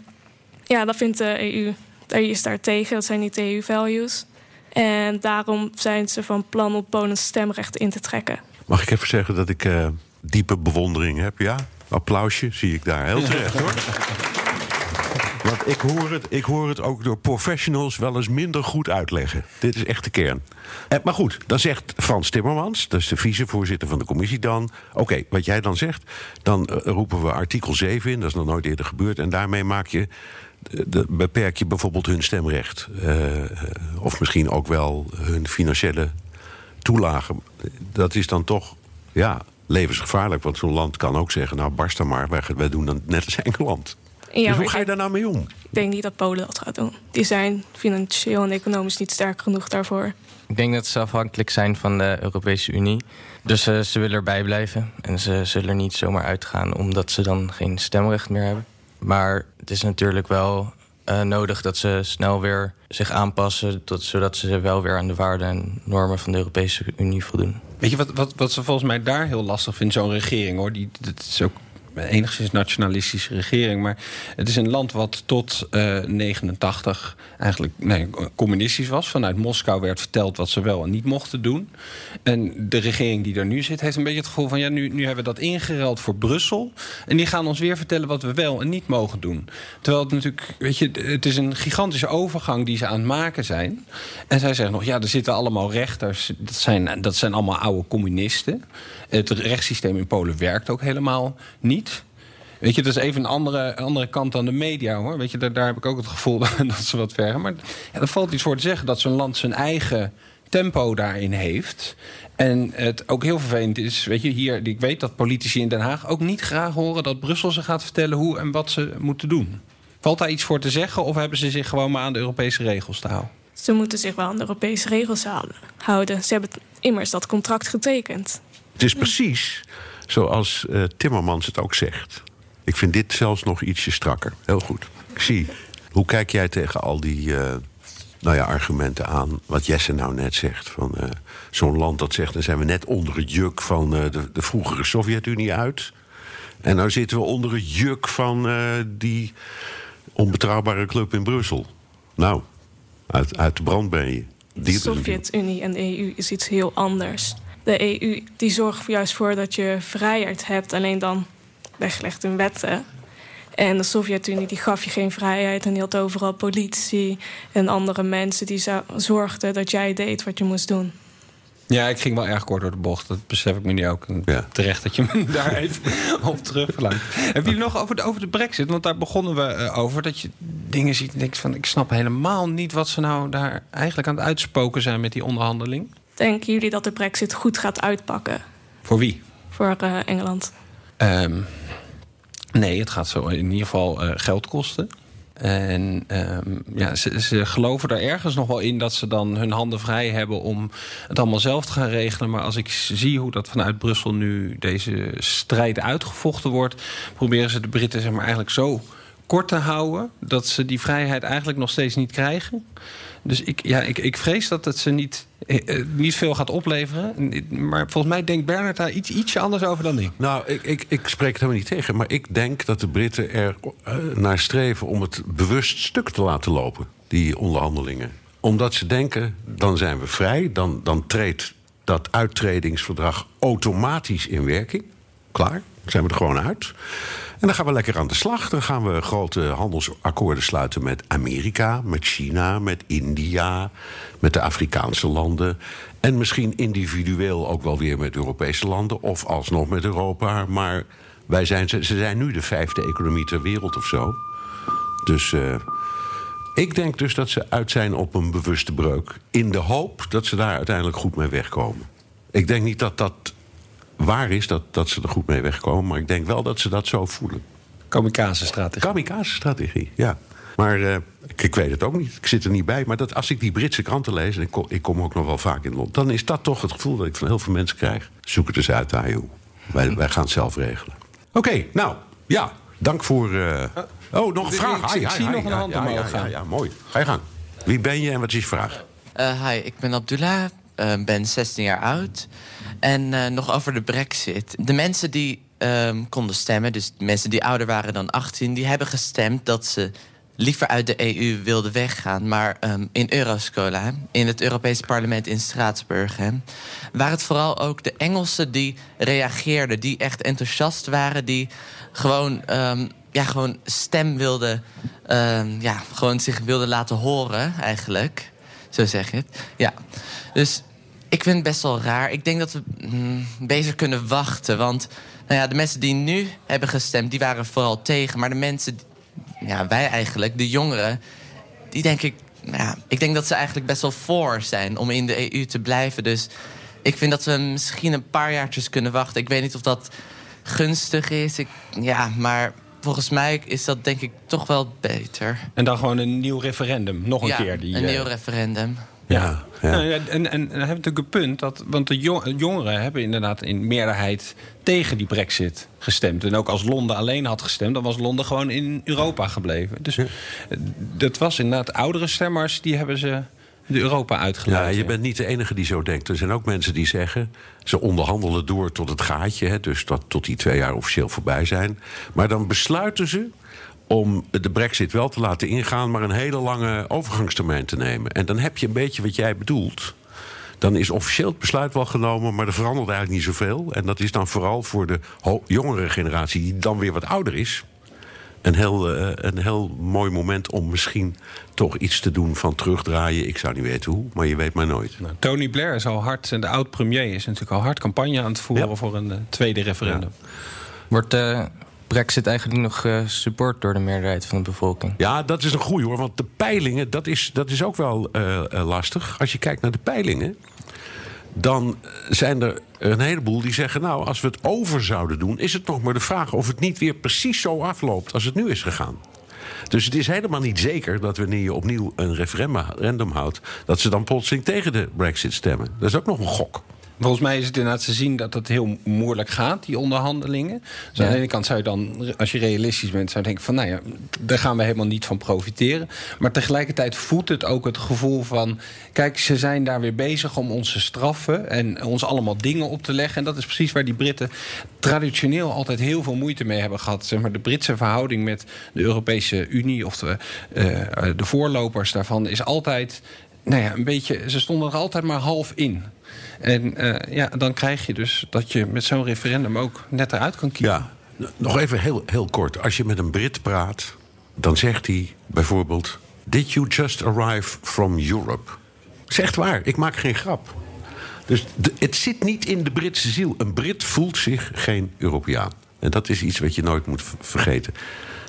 ja, dat vindt de EU. De EU is daar tegen, dat zijn niet de EU-values. En daarom zijn ze van plan om Polens stemrecht in te trekken. Mag ik even zeggen dat ik eh, diepe bewondering heb, ja? Applausje zie ik daar. Heel terecht, hoor. Ik hoor, het, ik hoor het ook door professionals wel eens minder goed uitleggen. Dit is echt de kern. Eh, maar goed, dan zegt Frans Timmermans, dat is de vicevoorzitter van de commissie dan... oké, wat jij dan zegt, dan eh, roepen we artikel 7 in. Dat is nog nooit eerder gebeurd. En daarmee maak je, eh, de- beperk je bijvoorbeeld hun stemrecht. Of misschien ook wel hun financiële toelagen. Dat is dan toch, ja, levensgevaarlijk. Want zo'n land kan ook zeggen, nou barst dan maar. Wij, wij doen dan net als Engeland. Ja, dus hoe ga je daar nou mee om? Ik denk niet dat Polen dat gaat doen. Die zijn financieel en economisch niet sterk genoeg daarvoor. Ik denk dat ze afhankelijk zijn van de Europese Unie. Dus eh, ze willen erbij blijven. En ze zullen er niet zomaar uitgaan omdat ze dan geen stemrecht meer hebben. Maar het is natuurlijk wel eh, nodig dat ze snel weer zich aanpassen... Tot, zodat ze wel weer aan de waarden en normen van de Europese Unie voldoen. Weet je wat, wat, wat ze volgens mij daar heel lastig vindt, zo'n regering hoor. Die, dat is ook enigszins nationalistische regering. Maar het is een land wat tot uh, 89 eigenlijk nee, communistisch was. Vanuit Moskou werd verteld wat ze wel en niet mochten doen. En de regering die er nu zit, heeft een beetje het gevoel van... ja, nu, nu hebben we dat ingeruild voor Brussel. En die gaan ons weer vertellen wat we wel en niet mogen doen. Terwijl het natuurlijk, weet je, het is een gigantische overgang die ze aan het maken zijn. En zij zeggen nog, ja, er zitten allemaal rechters. Dat zijn, dat zijn allemaal oude communisten. Het rechtssysteem in Polen werkt ook helemaal niet. Weet je, dat is even een andere, andere kant dan de media hoor. Weet je, daar, daar heb ik ook het gevoel dat ze wat vergen. Maar ja, er valt iets voor te zeggen dat zo'n land zijn eigen tempo daarin heeft. En het ook heel vervelend is, weet je, hier, ik weet dat politici in Den Haag ook niet graag horen dat Brussel ze gaat vertellen hoe en wat ze moeten doen. Valt daar iets voor te zeggen of hebben ze zich gewoon maar aan de Europese regels te houden? Ze moeten zich wel aan de Europese regels houden. Ze hebben immers dat contract getekend. Het is precies zoals uh, Timmermans het ook zegt. Ik vind dit zelfs nog ietsje strakker. Heel goed. Ik zie. Hoe kijk jij tegen al die uh, nou ja, argumenten aan? Wat Jesse nou net zegt. Van uh, zo'n land dat zegt: dan zijn we net onder het juk van de, de vroegere Sovjet-Unie uit. En nou zitten we onder het juk van die onbetrouwbare club in Brussel. Nou, uit, uit de brand ben je. De Sovjet-Unie en de EU is iets heel anders. De EU die zorgt juist voor dat je vrijheid hebt, alleen dan weggelegd in wetten. En de Sovjet-Unie die gaf je geen vrijheid en die had overal politie en andere mensen die zorgden dat jij deed wat je moest doen. Ja, ik ging wel erg kort door de bocht. Dat besef ik me nu ook. Ja. Terecht dat je me daar even op terugverlangt. Heb je nog over de, over de brexit? Want daar begonnen we eh, over. Dat je dingen ziet en denkt van... ik snap helemaal niet wat ze nou daar eigenlijk aan het uitspoken zijn... met die onderhandeling. Denken jullie dat de brexit goed gaat uitpakken? Voor wie? Voor uh, Engeland. Um, nee, het gaat zo in ieder geval uh, geld kosten. En um, ja, ze, ze, geloven er ergens nog wel in dat ze dan hun handen vrij hebben om het allemaal zelf te gaan regelen. Maar als ik zie hoe dat vanuit Brussel nu deze strijd uitgevochten wordt, proberen ze de Britten zeg maar, eigenlijk zo kort te houden dat ze die vrijheid eigenlijk nog steeds niet krijgen. Dus ik, ja, ik, ik vrees dat het ze niet, eh, eh, niet veel gaat opleveren. Maar volgens mij denkt Bernard daar iets, ietsje anders over dan ik. Nou, ik, ik, ik spreek het helemaal niet tegen. Maar ik denk dat de Britten er uh, naar streven om het bewust stuk te laten lopen. Die onderhandelingen. Omdat ze denken, dan zijn we vrij. Dan, dan treedt dat uittredingsverdrag automatisch in werking. Klaar, zijn we er gewoon uit. En dan gaan we lekker aan de slag. Dan gaan we grote handelsakkoorden sluiten met Amerika, met China, met India, met de Afrikaanse landen. En misschien individueel ook wel weer met Europese landen of alsnog met Europa. Maar wij zijn, ze zijn nu de vijfde economie ter wereld of zo. Dus uh, ik denk dus dat ze uit zijn op een bewuste breuk. In de hoop dat ze daar uiteindelijk goed mee wegkomen. Ik denk niet dat dat waar is dat, dat ze er goed mee wegkomen. Maar ik denk wel dat ze dat zo voelen. Kamikaze-strategie. Kamikaze-strategie, ja. Maar uh, ik, ik, weet het ook niet. Ik zit er niet bij. Maar dat, als ik die Britse kranten lees, en ik kom, ik kom ook nog wel vaak in Londen... dan is dat toch het gevoel dat ik van heel veel mensen krijg. Zoek het eens uit, AEU. Wij, wij gaan het zelf regelen. Oké, nou, ja. Dank voor... Uh... Oh, nog een vraag. Ik, zie nog een hand ja, omhoog ja, ja, mooi. Ga je gang. Wie ben je en wat is je vraag? Uh, hi, ik ben Abdullah, ben 16 jaar oud... En uh, nog over de brexit. De mensen die um, konden stemmen, dus mensen die ouder waren dan 18... die hebben gestemd dat ze liever uit de EU wilden weggaan. Maar um, in Euroscola, in het Europese parlement in Straatsburg... Hè, waren het vooral ook de Engelsen die reageerden... die echt enthousiast waren, die gewoon... Ja, gewoon stem wilden, ja, gewoon zich wilden laten horen, eigenlijk. Zo zeg je het. Ja. Dus ik vind het best wel raar. Ik denk dat we mm, beter kunnen wachten. Want nou ja, de mensen die nu hebben gestemd, die waren vooral tegen. Maar de mensen, ja, wij eigenlijk, de jongeren, die denk ik, ja, ik denk dat ze eigenlijk best wel voor zijn om in de EU te blijven. Dus ik vind dat we misschien een paar jaartjes kunnen wachten. Ik weet niet of dat gunstig is. Ik, ja, maar volgens mij is dat denk ik toch wel beter. En dan gewoon een nieuw referendum, nog een keer. Die, een nieuw eh, referendum. Ja, ja. Nou, en, en, dan hebben we natuurlijk een punt. Dat, want de jongeren hebben inderdaad in meerderheid tegen die brexit gestemd. En ook als Londen alleen had gestemd... dan was Londen gewoon in Europa gebleven. Dus dat was inderdaad oudere stemmers... die hebben ze de Europa uitgeleid. Ja, je bent niet de enige die zo denkt. Er zijn ook mensen die zeggen... ze onderhandelen door tot het gaatje, hè, dus dat, tot die twee jaar officieel voorbij zijn. Maar dan besluiten ze om de brexit wel te laten ingaan... maar een hele lange overgangstermijn te nemen. En dan heb je een beetje wat jij bedoelt... Dan is officieel het besluit wel genomen, maar er verandert eigenlijk niet zoveel. En dat is dan vooral voor de jongere generatie, die dan weer wat ouder is een heel, uh, een heel mooi moment om misschien toch iets te doen van terugdraaien. Ik zou niet weten hoe, maar je weet maar nooit. Nou, Tony Blair is al hard, en de oud-premier is natuurlijk al hard campagne aan het voeren voor een uh, tweede referendum. Ja. Wordt uh, Brexit eigenlijk nog support door de meerderheid van de bevolking? Ja, dat is een goeie hoor. Want de peilingen, dat is, dat is ook wel lastig. Als je kijkt naar de peilingen dan zijn er een heleboel die zeggen... nou, als we het over zouden doen... is het nog maar de vraag of het niet weer precies zo afloopt... als het nu is gegaan. Dus het is helemaal niet zeker dat wanneer je opnieuw een referendum houdt... dat ze dan plotseling tegen de brexit stemmen. Dat is ook nog een gok. Volgens mij is het inderdaad te zien dat het heel moeilijk gaat, die onderhandelingen. Dus aan de ene kant zou je dan, als je realistisch bent, zou je denken van nou ja, daar gaan we helemaal niet van profiteren. Maar tegelijkertijd voedt het ook het gevoel van, kijk, ze zijn daar weer bezig om ons te straffen en ons allemaal dingen op te leggen. En dat is precies waar die Britten traditioneel altijd heel veel moeite mee hebben gehad. Zeg maar, de Britse verhouding met de Europese Unie of de, uh, de voorlopers daarvan is altijd nou ja, een beetje, ze stonden er altijd maar half in. En uh, ja, dan krijg je dus dat je met zo'n referendum ook net eruit kan kiezen. Ja, nog even heel, heel kort. Als je met een Brit praat, dan zegt hij bijvoorbeeld... Did you just arrive from Europe? Zegt waar, ik maak geen grap. Dus het zit niet in de Britse ziel. Een Brit voelt zich geen Europeaan. En dat is iets wat je nooit moet vergeten.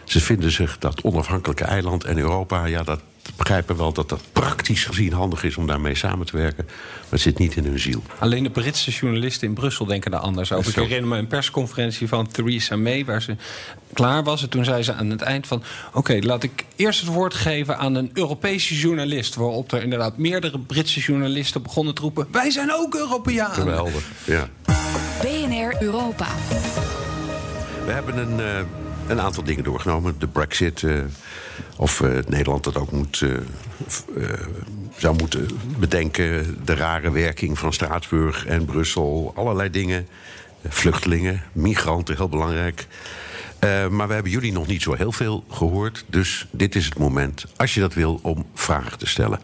Ze vinden zich dat onafhankelijke eiland en Europa, ja, dat, begrijpen wel dat dat praktisch gezien handig is om daarmee samen te werken. Maar het zit niet in hun ziel. Alleen de Britse journalisten in Brussel denken daar anders over. Ik herinner me een persconferentie van Theresa May, waar ze klaar was. En toen zei ze aan het eind van... oké, laat ik eerst het woord geven aan een Europese journalist. Waarop er inderdaad meerdere Britse journalisten begonnen te roepen... wij zijn ook Europeanen. Geweldig, ja. BNR Europa. We hebben een... Uh, een aantal dingen doorgenomen. De brexit, uh, of uh, Nederland dat ook moet, uh, zou moeten bedenken. De rare werking van Straatsburg en Brussel. Allerlei dingen. Vluchtelingen, migranten, heel belangrijk. maar we hebben jullie nog niet zo heel veel gehoord. Dus dit is het moment, als je dat wil, om vragen te stellen.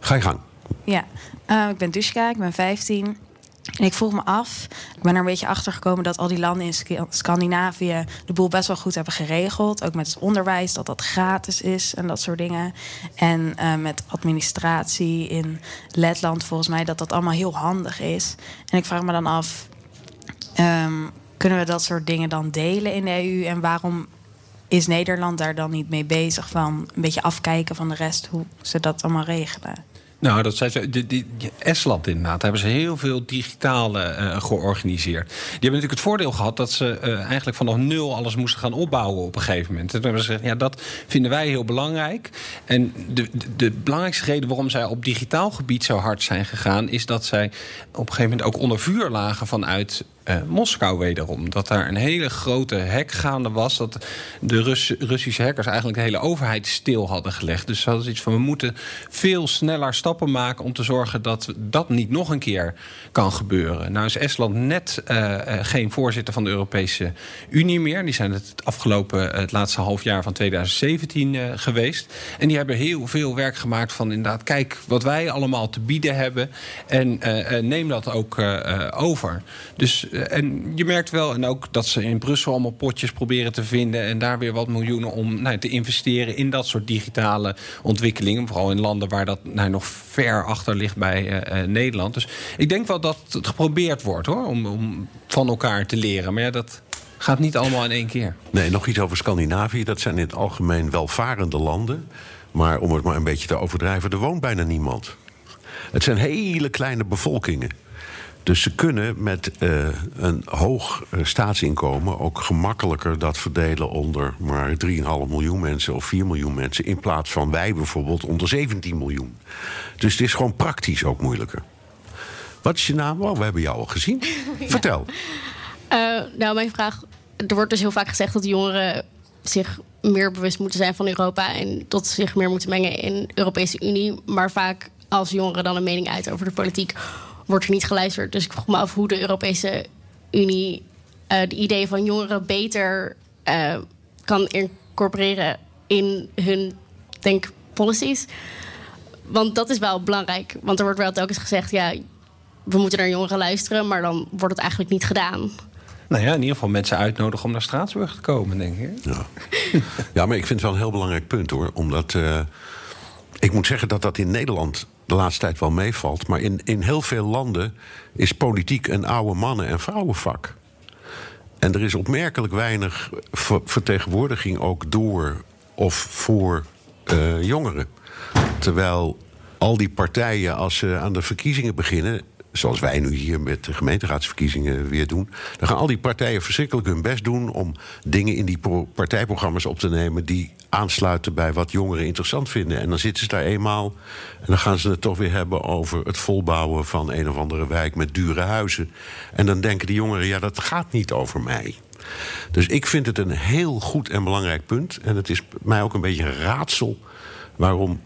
Ga je gang. Ja, ik ben Dushka, ik ben 15. En ik vroeg me af, ik ben er een beetje achter gekomen dat al die landen in Scandinavië de boel best wel goed hebben geregeld. Ook met het onderwijs, dat dat gratis is en dat soort dingen. En uh, met administratie in Letland, volgens mij, dat dat allemaal heel handig is. En ik vraag me dan af, um, kunnen we dat soort dingen dan delen in de EU? En waarom is Nederland daar dan niet mee bezig van een beetje afkijken van de rest, hoe ze dat allemaal regelen? Nou, dat zijn ze. Die, die, Estland inderdaad. Daar hebben ze heel veel digitale uh, georganiseerd. Die hebben natuurlijk het voordeel gehad dat ze uh, eigenlijk vanaf nul alles moesten gaan opbouwen op een gegeven moment. En toen hebben ze gezegd, ja, dat vinden wij heel belangrijk. En de, de, de, belangrijkste reden waarom zij op digitaal gebied zo hard zijn gegaan, is dat zij op een gegeven moment ook onder vuur lagen vanuit uh, Moskou wederom. Dat daar een hele grote hek gaande was. Dat de Rus Russische hackers eigenlijk de hele overheid stil hadden gelegd. Dus dat is iets van we moeten veel sneller stappen maken om te zorgen dat dat niet nog een keer kan gebeuren. Nou is Estland net uh, geen voorzitter van de Europese Unie meer. Die zijn het afgelopen het laatste half jaar van 2017 uh, geweest. En die hebben heel veel werk gemaakt van inderdaad, kijk wat wij allemaal te bieden hebben. En neem dat ook over. Dus en je merkt wel, en ook dat ze in Brussel allemaal potjes proberen te vinden. En daar weer wat miljoenen om nou, te investeren in dat soort digitale ontwikkelingen. Vooral in landen waar dat nou, nog ver achter ligt bij uh, Nederland. Dus ik denk wel dat het geprobeerd wordt hoor, om, om van elkaar te leren. Maar ja, dat gaat niet allemaal in één keer. Nee, nog iets over Scandinavië. Dat zijn in het algemeen welvarende landen. Maar om het maar een beetje te overdrijven, er woont bijna niemand. Het zijn hele kleine bevolkingen. Dus ze kunnen met uh, een hoog uh, staatsinkomen ook gemakkelijker dat verdelen onder maar 3,5 miljoen mensen of 4 miljoen mensen. In plaats van wij bijvoorbeeld onder 17 miljoen. Dus het is gewoon praktisch ook moeilijker. Wat is je naam? Oh, we hebben jou al gezien. ja. Vertel. Uh, nou, mijn vraag. Er wordt dus heel vaak gezegd dat jongeren zich meer bewust moeten zijn van Europa en tot zich meer moeten mengen in de Europese Unie. Maar vaak als jongeren dan een mening uit over de politiek, wordt er niet geluisterd. Dus ik vroeg me af hoe de Europese Unie uh, de ideeën van jongeren beter uh, kan incorporeren in hun denkpolicies. Want dat is wel belangrijk. Want er wordt wel telkens gezegd, ja, we moeten naar jongeren luisteren, maar dan wordt het eigenlijk niet gedaan. Nou ja, in ieder geval mensen uitnodigen om naar Straatsburg te komen, denk ik. Ja, ja maar ik vind het wel een heel belangrijk punt hoor. Omdat uh, ik moet zeggen dat dat in Nederland de laatste tijd wel meevalt. Maar in, in heel veel landen is politiek een oude mannen- en vrouwenvak. En er is opmerkelijk weinig vertegenwoordiging ook door of voor uh, jongeren. Terwijl al die partijen, als ze aan de verkiezingen beginnen, zoals wij nu hier met de gemeenteraadsverkiezingen weer doen, dan gaan al die partijen verschrikkelijk hun best doen om dingen in die partijprogramma's op te nemen die aansluiten bij wat jongeren interessant vinden. En dan zitten ze daar eenmaal en dan gaan ze het toch weer hebben over het volbouwen van een of andere wijk met dure huizen. En dan denken die jongeren, ja, dat gaat niet over mij. Dus ik vind het een heel goed en belangrijk punt. En het is mij ook een beetje een raadsel waarom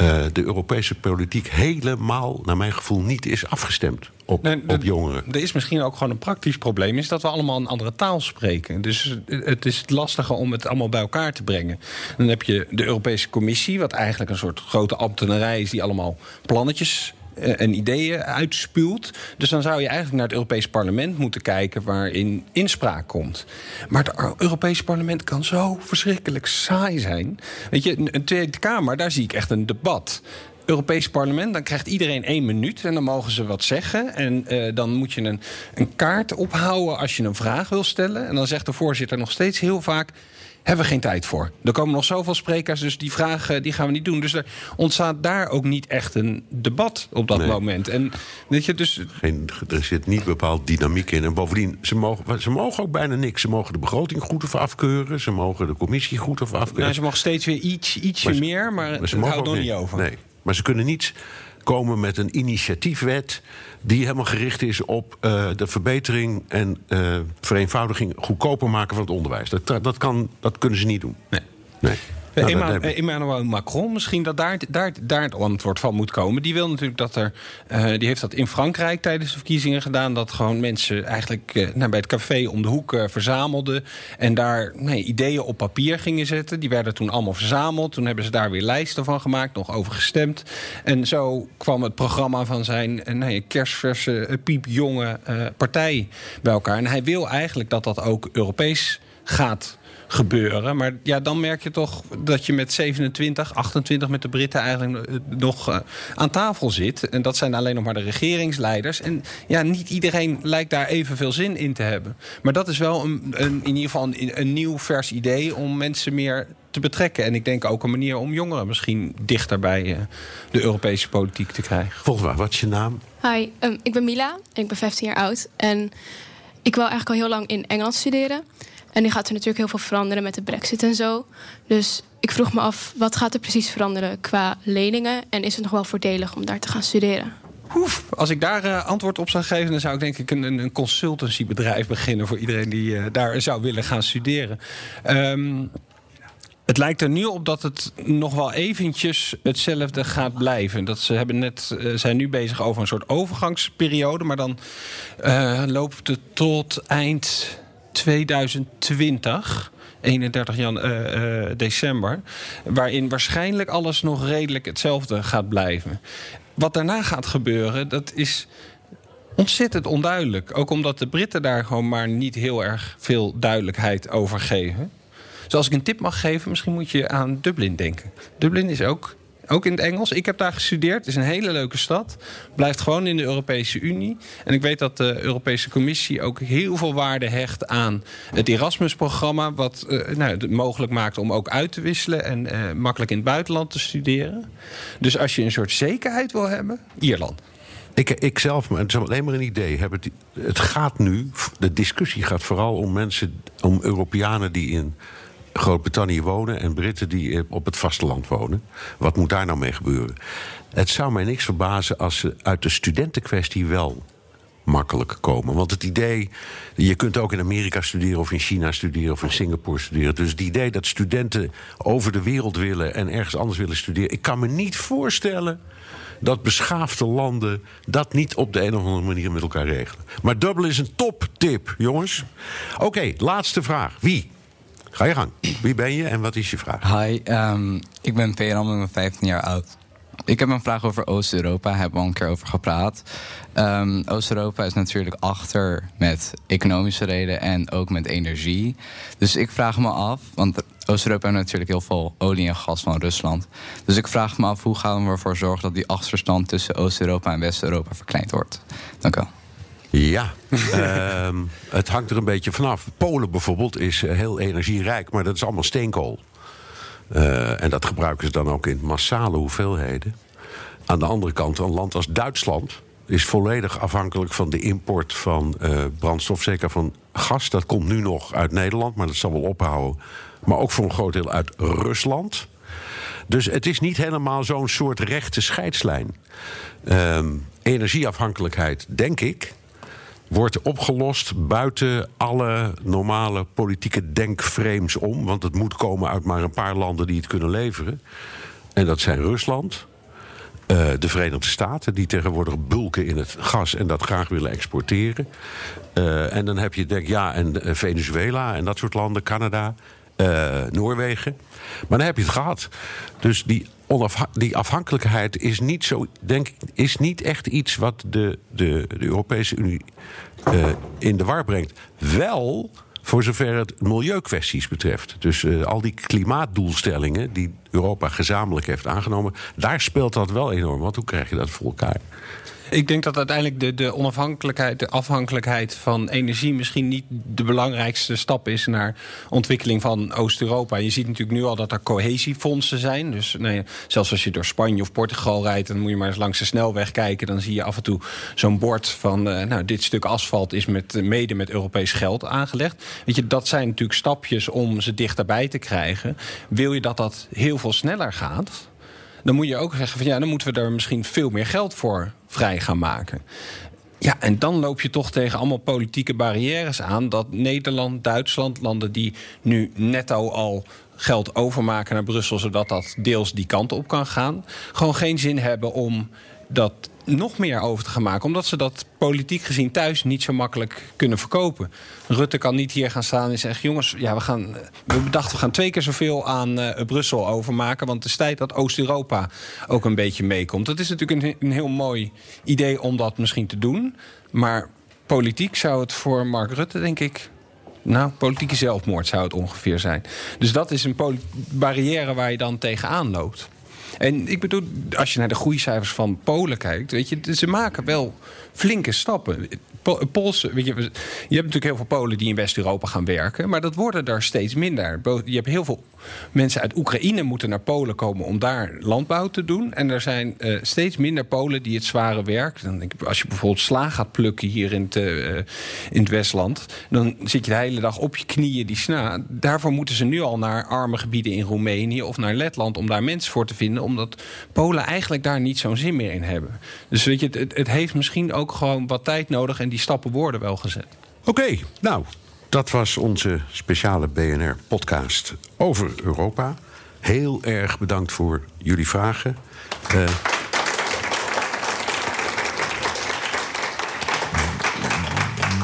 uh, de Europese politiek helemaal, naar mijn gevoel, niet is afgestemd op, nee, op jongeren. Er is misschien ook gewoon een praktisch probleem, is dat we allemaal een andere taal spreken. Dus het is lastiger om het allemaal bij elkaar te brengen. Dan heb je de Europese Commissie, wat eigenlijk een soort grote ambtenarij is die allemaal plannetjes eh, en ideeën uitspuwt. Dus dan zou je eigenlijk naar het Europees Parlement moeten kijken waarin inspraak komt. Maar het Europees Parlement kan zo verschrikkelijk saai zijn. Weet je, een Tweede Kamer, daar zie ik echt een debat. Europees parlement, dan krijgt iedereen één minuut en dan mogen ze wat zeggen. En uh, dan moet je een, een kaart ophouden als je een vraag wil stellen. En dan zegt de voorzitter nog steeds heel vaak hebben we geen tijd voor. Er komen nog zoveel sprekers, dus die vragen die gaan we niet doen. Dus er ontstaat daar ook niet echt een debat op dat moment. En, weet je, dus... Geen, er zit niet bepaald dynamiek in. En bovendien, ze mogen, ze mogen ook bijna niks. Ze mogen de begroting goed of afkeuren. Ze mogen de commissie goed of afkeuren. Nou, ze mogen steeds weer iets, ietsje meer, maar, maar ze het houdt nog niet over. Nee, maar ze kunnen niet komen met een initiatiefwet die helemaal gericht is op uh, de verbetering en uh, vereenvoudiging, goedkoper maken van het onderwijs. Dat, dat, kan, dat kunnen ze niet doen. Nee. nee. Nou, Emmanuel, Emmanuel Macron, misschien dat daar, daar, daar het antwoord van moet komen. Die wil natuurlijk dat er. Uh, die heeft dat in Frankrijk tijdens de verkiezingen gedaan. Dat gewoon mensen eigenlijk uh, nou, bij het café om de hoek uh, verzamelden. En daar nee, ideeën op papier gingen zetten. Die werden toen allemaal verzameld. Toen hebben ze daar weer lijsten van gemaakt, nog over gestemd. En zo kwam het programma van zijn nee, kerstverse, piepjonge partij bij elkaar. En hij wil eigenlijk dat dat ook Europees gaat gebeuren. Maar ja, dan merk je toch dat je met 27, 28 met de Britten eigenlijk eh, nog uh, aan tafel zit. En dat zijn alleen nog maar de regeringsleiders. En ja, niet iedereen lijkt daar evenveel zin in te hebben. Maar dat is wel een, een in ieder geval een, een nieuw vers idee om mensen meer te betrekken. En ik denk ook een manier om jongeren misschien dichter bij uh, de Europese politiek te krijgen. Volgens mij, wat is je naam? Hi, um, ik ben Mila en ik ben 15 jaar oud. En ik wil eigenlijk al heel lang in Engeland studeren. En nu gaat er natuurlijk heel veel veranderen met de brexit en zo. Dus ik vroeg me af, wat gaat er precies veranderen qua leningen? En is het nog wel voordelig om daar te gaan studeren? Oef, als ik daar uh, antwoord op zou geven, dan zou ik denk ik een, een consultancybedrijf beginnen voor iedereen die uh, daar zou willen gaan studeren. Um, het lijkt er nu op dat het nog wel eventjes hetzelfde gaat blijven. Dat ze hebben net, uh, zijn nu bezig over een soort overgangsperiode, maar dan loopt het tot eind 2020. 31 jan, uh, uh, december. Waarin waarschijnlijk alles nog redelijk hetzelfde gaat blijven. Wat daarna gaat gebeuren, dat is ontzettend onduidelijk. Ook omdat de Britten daar gewoon maar niet heel erg veel duidelijkheid over geven. Zoals ik een tip mag geven, misschien moet je aan Dublin denken. Dublin is ook ook in het Engels. Ik heb daar gestudeerd. Het is een hele leuke stad. Blijft gewoon in de Europese Unie. En ik weet dat de Europese Commissie ook heel veel waarde hecht aan het Erasmus-programma. Wat uh, nou, het mogelijk maakt om ook uit te wisselen en uh, makkelijk in het buitenland te studeren. Dus als je een soort zekerheid wil hebben, Ierland. Ik, ik zelf, maar het is alleen maar een idee. Heb het, het gaat nu, de discussie gaat vooral om mensen, om Europeanen die in Groot-Brittannië wonen en Britten die op het vasteland wonen. Wat moet daar nou mee gebeuren? Het zou mij niks verbazen als ze uit de studentenkwestie wel makkelijk komen. Want het idee, je kunt ook in Amerika studeren of in China studeren of in Singapore studeren. Dus het idee dat studenten over de wereld willen en ergens anders willen studeren. Ik kan me niet voorstellen dat beschaafde landen dat niet op de een of andere manier met elkaar regelen. Maar dubbel is een toptip, jongens. Oké, laatste vraag. Wie? Ga je gang. Wie ben je en wat is je vraag? Hi, ehm, ik ben Veram, ik ben 15 jaar oud. Ik heb een vraag over Oost-Europa, hebben we al een keer over gepraat. Ehm, Oost-Europa is natuurlijk achter met economische redenen en ook met energie. Dus ik vraag me af, want Oost-Europa heeft natuurlijk heel veel olie en gas van Rusland. Dus ik vraag me af, hoe gaan we ervoor zorgen dat die achterstand tussen Oost-Europa en West-Europa verkleind wordt? Dank u wel. Ja, ehm, het hangt er een beetje vanaf. Polen bijvoorbeeld is eh, heel energierijk, maar dat is allemaal steenkool. Uh, en dat gebruiken ze dan ook in massale hoeveelheden. Aan de andere kant, een land als Duitsland is volledig afhankelijk van de import van uh, brandstof, zeker van gas. Dat komt nu nog uit Nederland, maar dat zal wel ophouden. Maar ook voor een groot deel uit Rusland. Dus het is niet helemaal zo'n soort rechte scheidslijn. Uh, energieafhankelijkheid, denk ik, wordt opgelost buiten alle normale politieke denkframes om. Want het moet komen uit maar een paar landen die het kunnen leveren. En dat zijn Rusland, uh, de Verenigde Staten, die tegenwoordig bulken in het gas en dat graag willen exporteren. Uh, en dan heb je denk ja, en Venezuela en dat soort landen, Canada, Noorwegen. Maar dan heb je het gehad. Dus die, die afhankelijkheid is niet, zo, denk is niet echt iets wat de, de, de Europese Unie uh, in de war brengt. Wel voor zover het milieukwesties betreft. Dus uh, al die klimaatdoelstellingen die Europa gezamenlijk heeft aangenomen, daar speelt dat wel enorm. Want hoe krijg je dat voor elkaar? Ik denk dat uiteindelijk de, de onafhankelijkheid, de afhankelijkheid van energie misschien niet de belangrijkste stap is naar ontwikkeling van Oost-Europa. Je ziet natuurlijk nu al dat er cohesiefondsen zijn. Dus nee, zelfs als je door Spanje of Portugal rijdt, dan moet je maar eens langs de snelweg kijken. Dan zie je af en toe zo'n bord van uh, nou, dit stuk asfalt is met, mede met Europees geld aangelegd. Weet je, dat zijn natuurlijk stapjes om ze dichterbij te krijgen. Wil je dat dat heel veel sneller gaat? Dan moet je ook zeggen van ja, dan moeten we er misschien veel meer geld voor vrij gaan maken. Ja, en dan loop je toch tegen allemaal politieke barrières aan. Dat Nederland, Duitsland, landen die nu netto al geld overmaken naar Brussel, zodat dat deels die kant op kan gaan, gewoon geen zin hebben om dat nog meer over te gaan maken. Omdat ze dat politiek gezien thuis niet zo makkelijk kunnen verkopen. Rutte kan niet hier gaan staan en zeggen... jongens, ja, we, gaan, we bedachten we gaan twee keer zoveel aan uh, Brussel overmaken... want het is tijd dat Oost-Europa ook een beetje meekomt. Dat is natuurlijk een, een heel mooi idee om dat misschien te doen. Maar politiek zou het voor Mark Rutte, denk ik... Nou, politieke zelfmoord zou het ongeveer zijn. Dus dat is een barrière waar je dan tegenaan loopt. En ik bedoel, als je naar de groeicijfers van Polen kijkt, weet je, ze maken wel flinke stappen. Poolse, weet je, je hebt natuurlijk heel veel Polen die in West-Europa gaan werken, maar dat worden er steeds minder. Je hebt heel veel mensen uit Oekraïne moeten naar Polen komen om daar landbouw te doen. En er zijn uh, steeds minder Polen die het zware werk. Dan denk ik, als je bijvoorbeeld sla gaat plukken hier in het, uh, in het Westland, dan zit je de hele dag op je knieën die sna. Daarvoor moeten ze nu al naar arme gebieden in Roemenië of naar Letland om daar mensen voor te vinden, omdat Polen eigenlijk daar niet zo'n zin meer in hebben. Dus weet je, het, het heeft misschien ook gewoon wat tijd nodig en die stappen worden wel gezet. Oké, nou, dat was onze speciale BNR-podcast over Europa. Heel erg bedankt voor jullie vragen. Uh,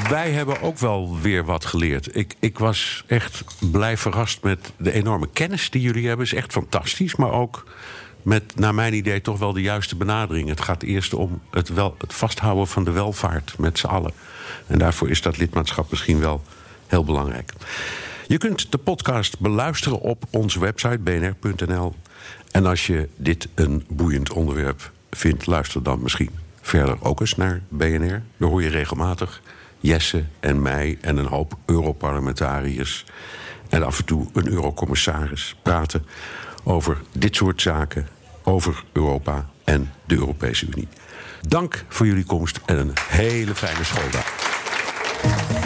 wij hebben ook wel weer wat geleerd. Ik, ik was echt blij verrast met de enorme kennis die jullie hebben. is echt fantastisch, maar ook met, naar mijn idee, toch wel de juiste benadering. Het gaat eerst om het, wel, het vasthouden van de welvaart met z'n allen. En daarvoor is dat lidmaatschap misschien wel heel belangrijk. Je kunt de podcast beluisteren op onze website bnr.nl. En als je dit een boeiend onderwerp vindt, luister dan misschien verder ook eens naar BNR. Dan hoor je regelmatig Jesse en mij en een hoop Europarlementariërs en af en toe een eurocommissaris praten over dit soort zaken, over Europa en de Europese Unie. Dank voor jullie komst en een hele fijne schooldag.